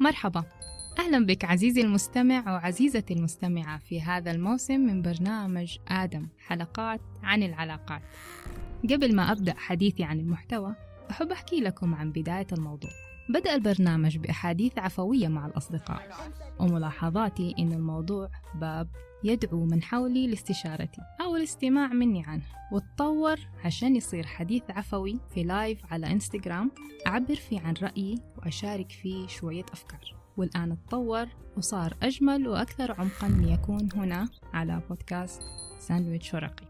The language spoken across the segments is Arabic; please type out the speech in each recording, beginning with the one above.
مرحبا. أهلا بك عزيزي المستمع وعزيزتي المستمعة في هذا الموسم من برنامج آدم حلقات عن العلاقات. قبل ما أبدأ حديثي عن المحتوى أحب أحكي لكم عن بداية الموضوع. بدأ البرنامج بأحاديث عفوية مع الأصدقاء. وملاحظاتي إن الموضوع باب يدعو من حولي لاستشارتي أو الاستماع مني عنه. وتطور عشان يصير حديث عفوي في live على انستغرام أعبر فيه عن رأيي وأشارك فيه شوية أفكار. والآن تطور وصار أجمل وأكثر عمقا ليكون هنا على بودكاست ساندويتش ورقي.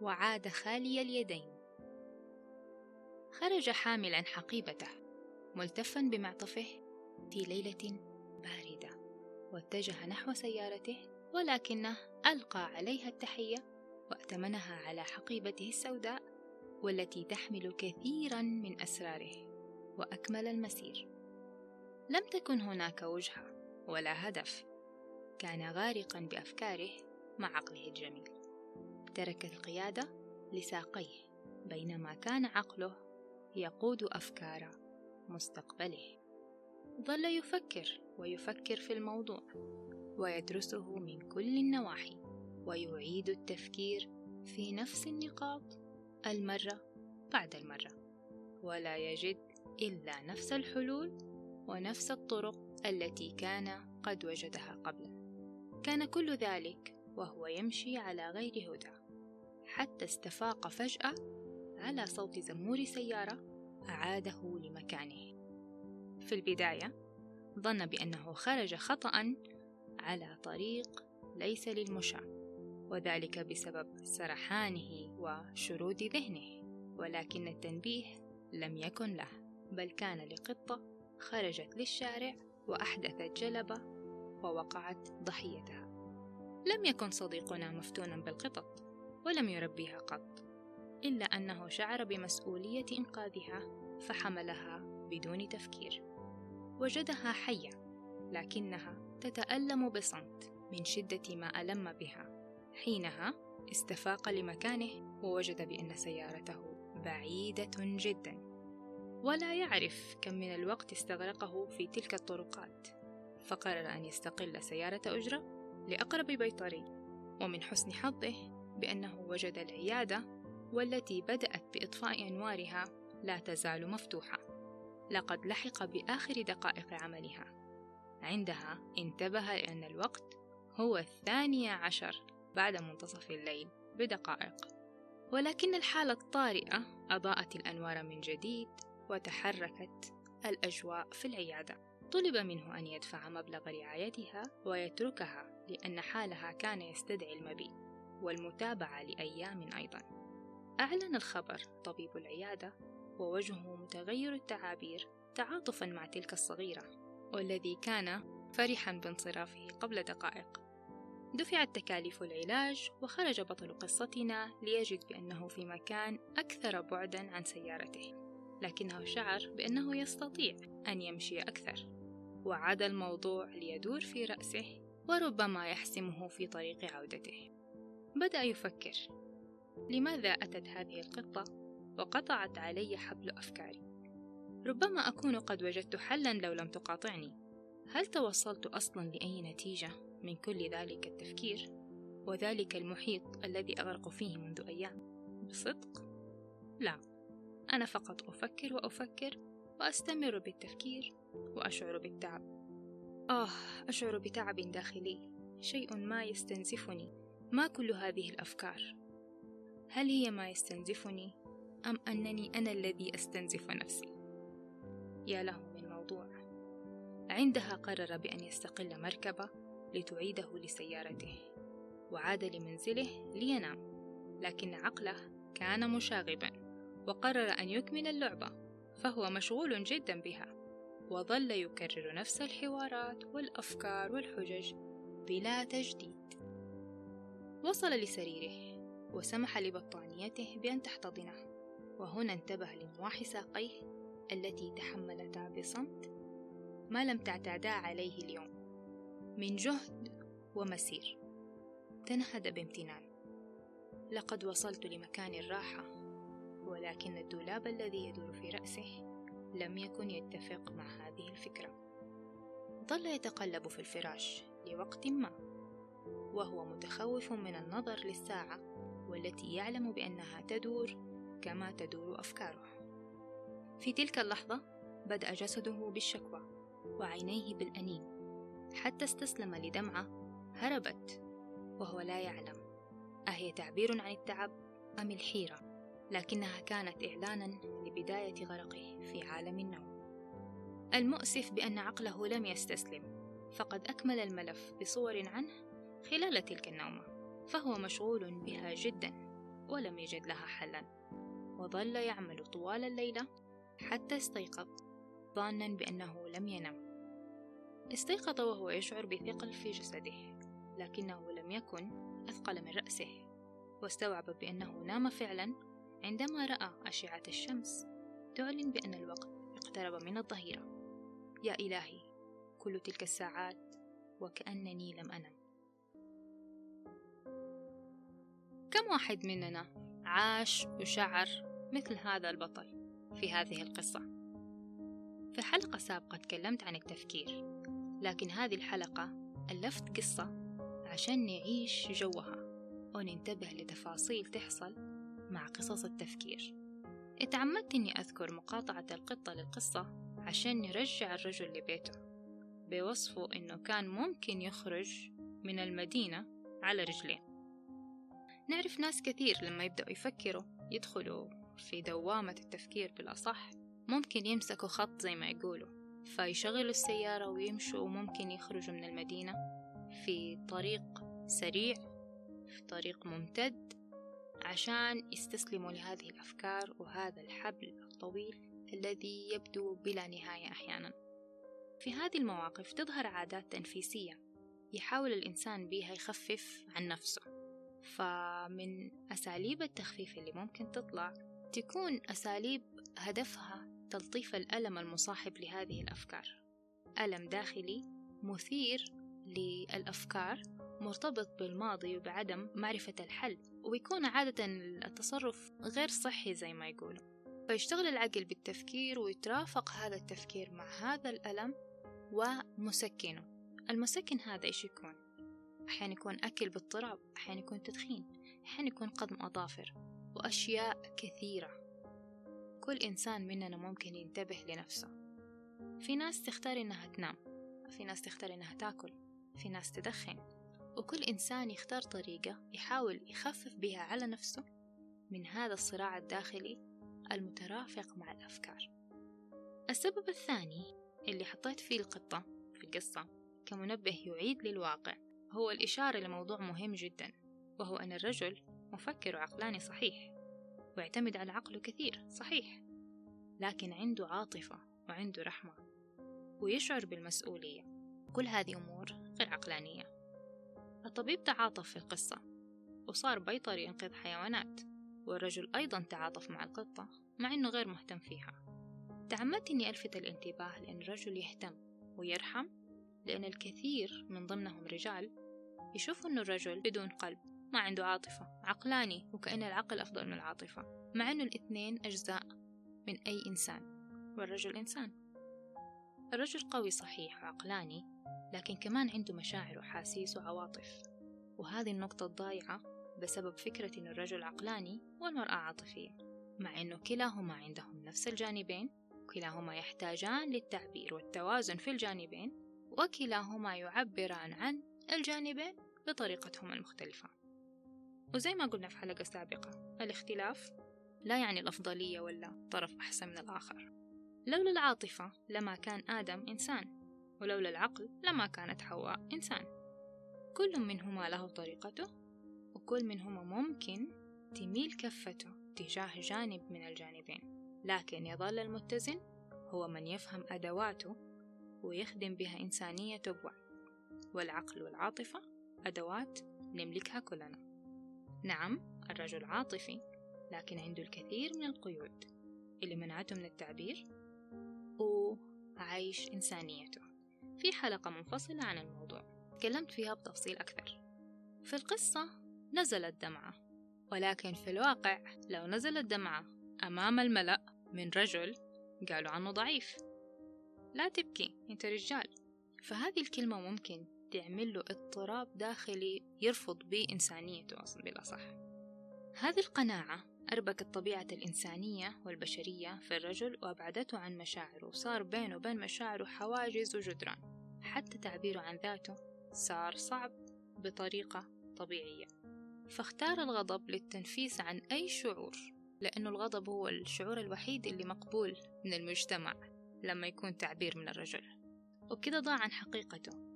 وعاد خالي اليدين. خرج حاملا حقيبته ملتفا بمعطفه في ليلة باردة. واتجه نحو سيارته ولكنه ألقى عليها التحية وأتمنها على حقيبته السوداء والتي تحمل كثيرا من أسراره. وأكمل المسير. لم تكن هناك وجهة ولا هدف. كان غارقا بأفكاره مع عقله الجميل. ترك القيادة لساقيه بينما كان عقله يقود أفكار مستقبله. ظل يفكر ويفكر في الموضوع ويدرسه من كل النواحي ويعيد التفكير في نفس النقاط المرة بعد المرة. ولا يجد إلا نفس الحلول ونفس الطرق التي كان قد وجدها قبل. كان كل ذلك وهو يمشي على غير هدى. حتى استفاق فجأة على صوت زمور سيارة أعاده لمكانه. في البداية ظن بأنه خرج خطأ على طريق ليس للمشاة وذلك بسبب سرحانه وشرود ذهنه ولكن التنبيه لم يكن له بل كان لقطة خرجت للشارع وأحدثت جلبة ووقعت ضحيتها. لم يكن صديقنا مفتونا بالقطط ولم يربيها قط إلا أنه شعر بمسؤولية إنقاذها فحملها بدون تفكير. وجدها حية لكنها تتألم بصمت من شدة ما ألم بها. حينها استفاق لمكانه ووجد بأن سيارته بعيدة جدا. ولا يعرف كم من الوقت استغرقه في تلك الطرقات. فقرر أن يستقل سيارة أجرة لأقرب بيطري ومن حسن حظه بأنه وجد العيادة والتي بدأت بإطفاء أنوارها لا تزال مفتوحة. لقد لحق بآخر دقائق عملها. عندها انتبه لأن الوقت هو الثانية عشر بعد منتصف الليل بدقائق. ولكن الحالة الطارئة أضاءت الأنوار من جديد وتحركت الأجواء في العيادة. طلب منه أن يدفع مبلغ رعايتها ويتركها لأن حالها كان يستدعي المبيت والمتابعة لأيام أيضا. أعلن الخبر طبيب العيادة ووجهه متغير التعابير تعاطفا مع تلك الصغيرة والذي كان فرحا بانصرافه قبل دقائق. دفعت تكاليف العلاج وخرج بطل قصتنا ليجد بأنه في مكان أكثر بعدا عن سيارته لكنه شعر بأنه يستطيع أن يمشي أكثر. وعاد الموضوع ليدور في رأسه وربما يحسمه في طريق عودته. بدأ يفكر لماذا أتت هذه القطة؟ وقطعت علي حبل أفكاري. ربما أكون قد وجدت حلا لو لم تقاطعني. هل توصلت أصلا لأي نتيجة من كل ذلك التفكير وذلك المحيط الذي أغرق فيه منذ أيام؟ بصدق؟ لا. أنا فقط أفكر وأفكر وأستمر بالتفكير وأشعر بالتعب. آه أشعر بتعب داخلي. شيء ما يستنزفني. ما كل هذه الأفكار؟ هل هي ما يستنزفني؟ أم أنني أنا الذي أستنزف نفسي؟ يا له من موضوع. عندها قرر بأن يستقل مركبة لتعيده لسيارته وعاد لمنزله لينام لكن عقله كان مشاغبا وقرر أن يكمل اللعبة فهو مشغول جدا بها وظل يكرر نفس الحوارات والأفكار والحجج بلا تجديد. وصل لسريره وسمح لبطانيته بأن تحتضنه. وهنا انتبه لنواح ساقيه التي تحملتا بصمت ما لم تعتادا عليه اليوم. من جهد ومسير. تنهد بامتنان. لقد وصلت لمكان الراحة ولكن الدولاب الذي يدور في رأسه لم يكن يتفق مع هذه الفكرة. ظل يتقلب في الفراش لوقت ما وهو متخوف من النظر للساعة والتي يعلم بأنها تدور كما تدور أفكاره. في تلك اللحظة بدأ جسده بالشكوى وعينيه بالأنين. حتى استسلم لدمعة هربت وهو لا يعلم أهي تعبير عن التعب أم الحيرة. لكنها كانت إعلانا لبداية غرقه في عالم النوم. المؤسف بأن عقله لم يستسلم فقد أكمل الملف بصور عنه خلال تلك النومة فهو مشغول بها جدا ولم يجد لها حلا. وظل يعمل طوال الليلة حتى استيقظ ظانا بأنه لم ينم. استيقظ وهو يشعر بثقل في جسده لكنه لم يكن أثقل من رأسه. واستوعب بأنه نام فعلا عندما رأى أشعة الشمس تعلن بأن الوقت اقترب من الظهيرة. يا إلهي كل تلك الساعات وكأنني لم أنم. كم واحد مننا عاش وشعر مثل هذا البطل في هذه القصة. في حلقة سابقة تكلمت عن التفكير لكن هذه الحلقة ألفت قصة عشان نعيش جوها وننتبه لتفاصيل تحصل مع قصص التفكير. اتعمدت إني أذكر مقاطعة القطة للقصة عشان نرجع الرجل لبيته بوصفه إنه كان ممكن يخرج من المدينة على رجلين. نعرف ناس كثير لما يبدأوا يفكروا يدخلوا في دوامة التفكير بالأصح ممكن يمسكوا خط زي ما يقولوا فيشغلوا السيارة ويمشوا وممكن يخرجوا من المدينة. في طريق سريع في طريق ممتد عشان يستسلموا لهذه الأفكار وهذا الحبل الطويل الذي يبدو بلا نهاية أحيانا. في هذه المواقف تظهر عادات تنفيسية يحاول الإنسان بها يخفف عن نفسه فمن أساليب التخفيف اللي ممكن تطلع تكون أساليب هدفها تلطيف الألم المصاحب لهذه الأفكار. ألم داخلي مثير للأفكار مرتبط بالماضي وبعدم معرفة الحل ويكون عادة التصرف غير صحي زي ما يقولوا فيشتغل العقل بالتفكير ويترافق هذا التفكير مع هذا الألم ومسكنه. المسكن هذا إيش يكون؟ أحيانا يكون أكل باضطراب أحيانا يكون تدخين أحيانا يكون قضم أظافر. وأشياء كثيرة. كل إنسان مننا ممكن ينتبه لنفسه. في ناس تختار إنها تنام في ناس تختار إنها تأكل في ناس تدخن. وكل إنسان يختار طريقة يحاول يخفف بها على نفسه من هذا الصراع الداخلي المترافق مع الأفكار. السبب الثاني اللي حطيت فيه القطة في القصة كمنبه يعيد للواقع هو الإشارة لموضوع مهم جدا وهو أن الرجل مفكر وعقلاني صحيح ويعتمد على عقله كثير صحيح لكن عنده عاطفة وعنده رحمة ويشعر بالمسؤولية. كل هذه أمور غير عقلانية. الطبيب تعاطف في القصة وصار بيطر ينقذ حيوانات والرجل أيضا تعاطف مع القطة مع أنه غير مهتم فيها. تعمدت أني ألفت الانتباه لأن الرجل يهتم ويرحم لأن الكثير من ضمنهم رجال يشوفوا أنه الرجل بدون قلب. ما عنده عاطفة عقلاني وكأن العقل أفضل من العاطفة مع أنه الاثنين أجزاء من أي إنسان والرجل إنسان. الرجل قوي صحيح وعقلاني لكن كمان عنده مشاعر وحاسيس وعواطف وهذه النقطة الضايعة بسبب فكرة أن الرجل عقلاني والمرأة عاطفية مع أنه كلاهما عندهم نفس الجانبين وكلاهما يحتاجان للتعبير والتوازن في الجانبين وكلاهما يعبران عن الجانبين بطريقتهما المختلفة. وزي ما قلنا في حلقة سابقة الاختلاف لا يعني الأفضلية ولا طرف أحسن من الآخر. لولا العاطفة لما كان آدم إنسان ولولا العقل لما كانت حواء إنسان. كل منهما له طريقته وكل منهما ممكن تميل كفته تجاه جانب من الجانبين. لكن يظل المتزن هو من يفهم أدواته ويخدم بها إنسانيته بوعي والعقل والعاطفة أدوات نملكها كلنا. نعم الرجل عاطفي لكن عنده الكثير من القيود. اللي منعته من التعبير؟ وعيش إنسانيته. في حلقة منفصلة عن الموضوع. تكلمت فيها بتفصيل أكثر. في القصة نزلت دمعة ولكن في الواقع لو نزلت دمعة أمام الملأ من رجل قالوا عنه ضعيف. لا تبكي أنت رجال. فهذه الكلمة ممكن تعمل له اضطراب داخلي يرفض به إنسانيته أصلا بالأصح هذه القناعة أربكت طبيعة الإنسانية والبشرية في الرجل وأبعدته عن مشاعره وصار بينه وبين مشاعره حواجز وجدران. حتى تعبيره عن ذاته صار صعب بطريقة طبيعية. فاختار الغضب للتنفيس عن أي شعور لأنه الغضب هو الشعور الوحيد اللي مقبول من المجتمع لما يكون تعبير من الرجل. وكده ضاع عن حقيقته.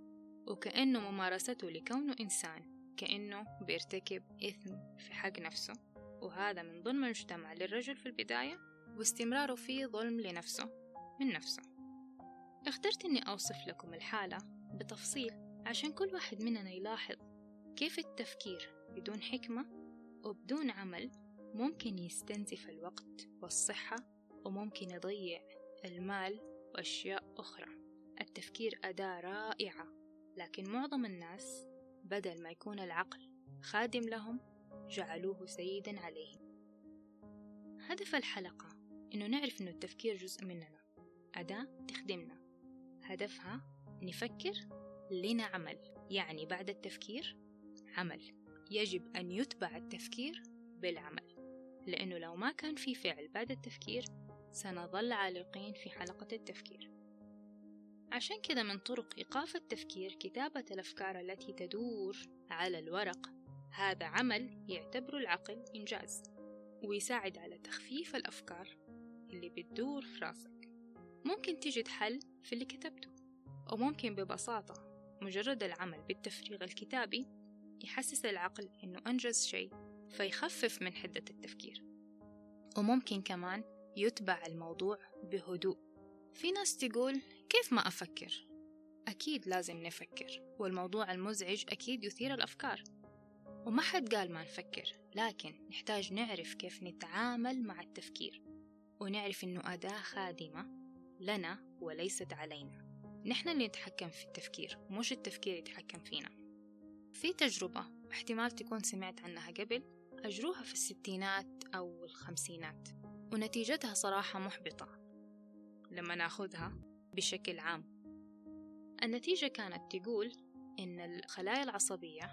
وكأنه ممارسته لكونه إنسان كأنه بيرتكب إثم في حق نفسه وهذا من ظلم المجتمع للرجل في البداية واستمراره فيه ظلم لنفسه من نفسه. اخترت أني أوصف لكم الحالة بتفصيل عشان كل واحد مننا يلاحظ كيف التفكير بدون حكمة وبدون عمل ممكن يستنزف الوقت والصحة وممكن يضيع المال وأشياء أخرى. التفكير أداة رائعة. لكن معظم الناس بدل ما يكون العقل خادم لهم جعلوه سيدا عليهم. هدف الحلقة إنه نعرف إنه التفكير جزء مننا أداة تخدمنا. هدفها نفكر لنا عمل يعني بعد التفكير عمل. يجب أن يتبع التفكير بالعمل لأنه لو ما كان في فعل بعد التفكير سنظل عالقين في حلقة التفكير. عشان كذا من طرق إيقاف التفكير كتابة الأفكار التي تدور على الورق هذا عمل يعتبره العقل إنجاز ويساعد على تخفيف الأفكار اللي بتدور في راسك. ممكن تجد حل في اللي كتبته وممكن ببساطة مجرد العمل بالتفريغ الكتابي يحسس العقل إنه أنجز شيء فيخفف من حدة التفكير. وممكن كمان يتبع الموضوع بهدوء. في ناس تقول كيف ما أفكر؟ أكيد لازم نفكر والموضوع المزعج أكيد يثير الأفكار. وما حد قال ما نفكر لكن نحتاج نعرف كيف نتعامل مع التفكير ونعرف إنه أداة خادمة لنا وليست علينا. نحن اللي نتحكم في التفكير مش التفكير يتحكم فينا. في تجربة احتمال تكون سمعت عنها قبل أجروها في الستينات أو الخمسينات ونتيجتها صراحة محبطة. لما ناخذها بشكل عام. النتيجة كانت تقول إن الخلايا العصبية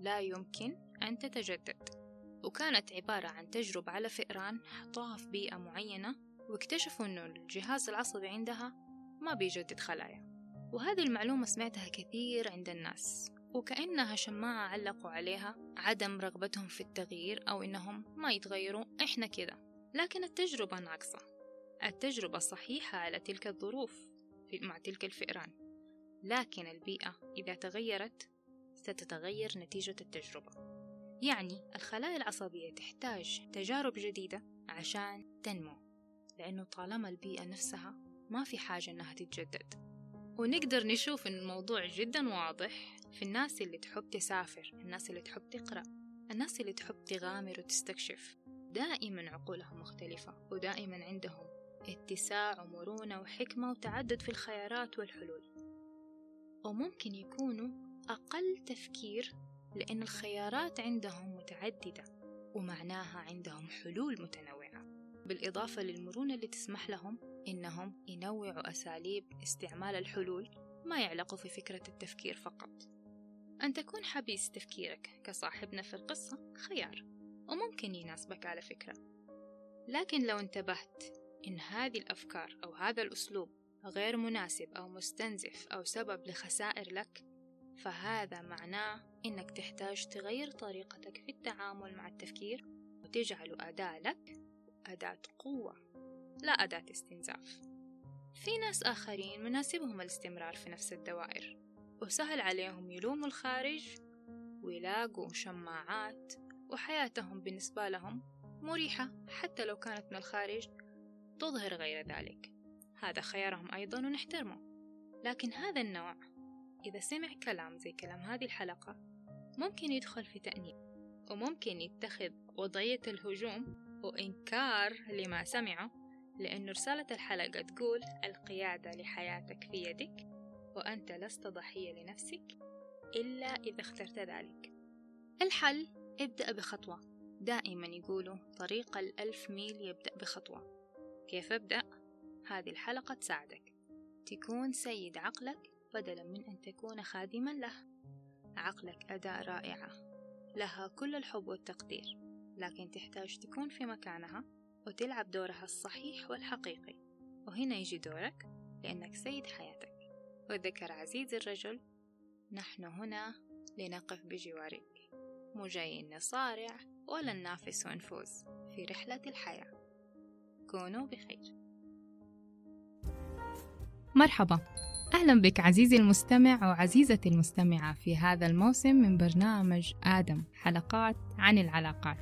لا يمكن أن تتجدد وكانت عبارة عن تجربة على فئران حطوها في بيئة معينة واكتشفوا أنه الجهاز العصبي عندها ما بيجدد خلايا. وهذه المعلومة سمعتها كثير عند الناس وكأنها شماعة علقوا عليها عدم رغبتهم في التغيير أو إنهم ما يتغيروا إحنا كذا. لكن التجربة ناقصة. التجربة صحيحة على تلك الظروف. مع تلك الفئران. لكن البيئة إذا تغيرت ستتغير نتيجة التجربة. يعني الخلايا العصبية تحتاج تجارب جديدة عشان تنمو لأنه طالما البيئة نفسها ما في حاجة إنها تتجدد. ونقدر نشوف إن الموضوع جدا واضح في الناس اللي تحب تسافر الناس اللي تحب تقرأ الناس اللي تحب تغامر وتستكشف. دائما عقولهم مختلفة ودائما عندهم اتساع ومرونة وحكمة وتعدد في الخيارات والحلول. وممكن يكونوا أقل تفكير لأن الخيارات عندهم متعددة ومعناها عندهم حلول متنوعة. بالإضافة للمرونة اللي تسمح لهم إنهم ينوعوا أساليب استعمال الحلول ما يعلقوا في فكرة التفكير فقط. أن تكون حبيس تفكيرك كصاحبنا في القصة خيار وممكن يناسبك على فكرة. لكن لو انتبهت إن هذه الأفكار أو هذا الأسلوب غير مناسب أو مستنزف أو سبب لخسائر لك فهذا معناه إنك تحتاج تغير طريقتك في التعامل مع التفكير وتجعله أداة لك أداة قوة لا أداة استنزاف. في ناس آخرين مناسبهم الاستمرار في نفس الدوائر وسهل عليهم يلوموا الخارج ويلاقوا شماعات وحياتهم بالنسبة لهم مريحة حتى لو كانت من الخارج تظهر غير ذلك. هذا خيارهم أيضا ونحترمه. لكن هذا النوع إذا سمع كلام زي كلام هذه الحلقة ممكن يدخل في تأنيب وممكن يتخذ وضعية الهجوم وإنكار لما سمعه لأن رسالة الحلقة تقول القيادة لحياتك في يدك وأنت لست ضحية لنفسك إلا إذا اخترت ذلك. الحل ابدأ بخطوة. دائما يقولوا طريق الألف ميل يبدأ بخطوة. كيف أبدأ؟ هذه الحلقة تساعدك. تكون سيد عقلك بدلا من أن تكون خادما له. عقلك أداة رائعة. لها كل الحب والتقدير. لكن تحتاج تكون في مكانها وتلعب دورها الصحيح والحقيقي. وهنا يجي دورك لأنك سيد حياتك. وذكر عزيز الرجل نحن هنا لنقف بجوارك. مو جايين نصارع ولا ننافس ونفوز في رحلة الحياة. كونوا بخير. مرحبا. أهلا بك عزيزي المستمع وعزيزتي المستمعة في هذا الموسم من برنامج آدم حلقات عن العلاقات.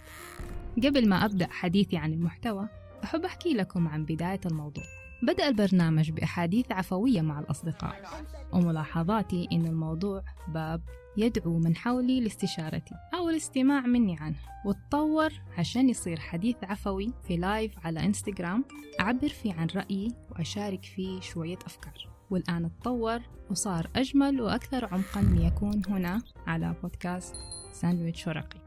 قبل ما أبدأ حديثي عن المحتوى أحب أحكي لكم عن بداية الموضوع. بدأ البرنامج بأحاديث عفوية مع الأصدقاء. وملاحظاتي إن الموضوع باب يدعو من حولي لاستشارتي أو الاستماع مني عنه وتطور عشان يصير حديث عفوي في live على انستغرام أعبر فيه عن رأيي وأشارك فيه شوية أفكار. والآن تطور وصار أجمل وأكثر عمقا ليكون هنا على بودكاست ساندويتش ورقي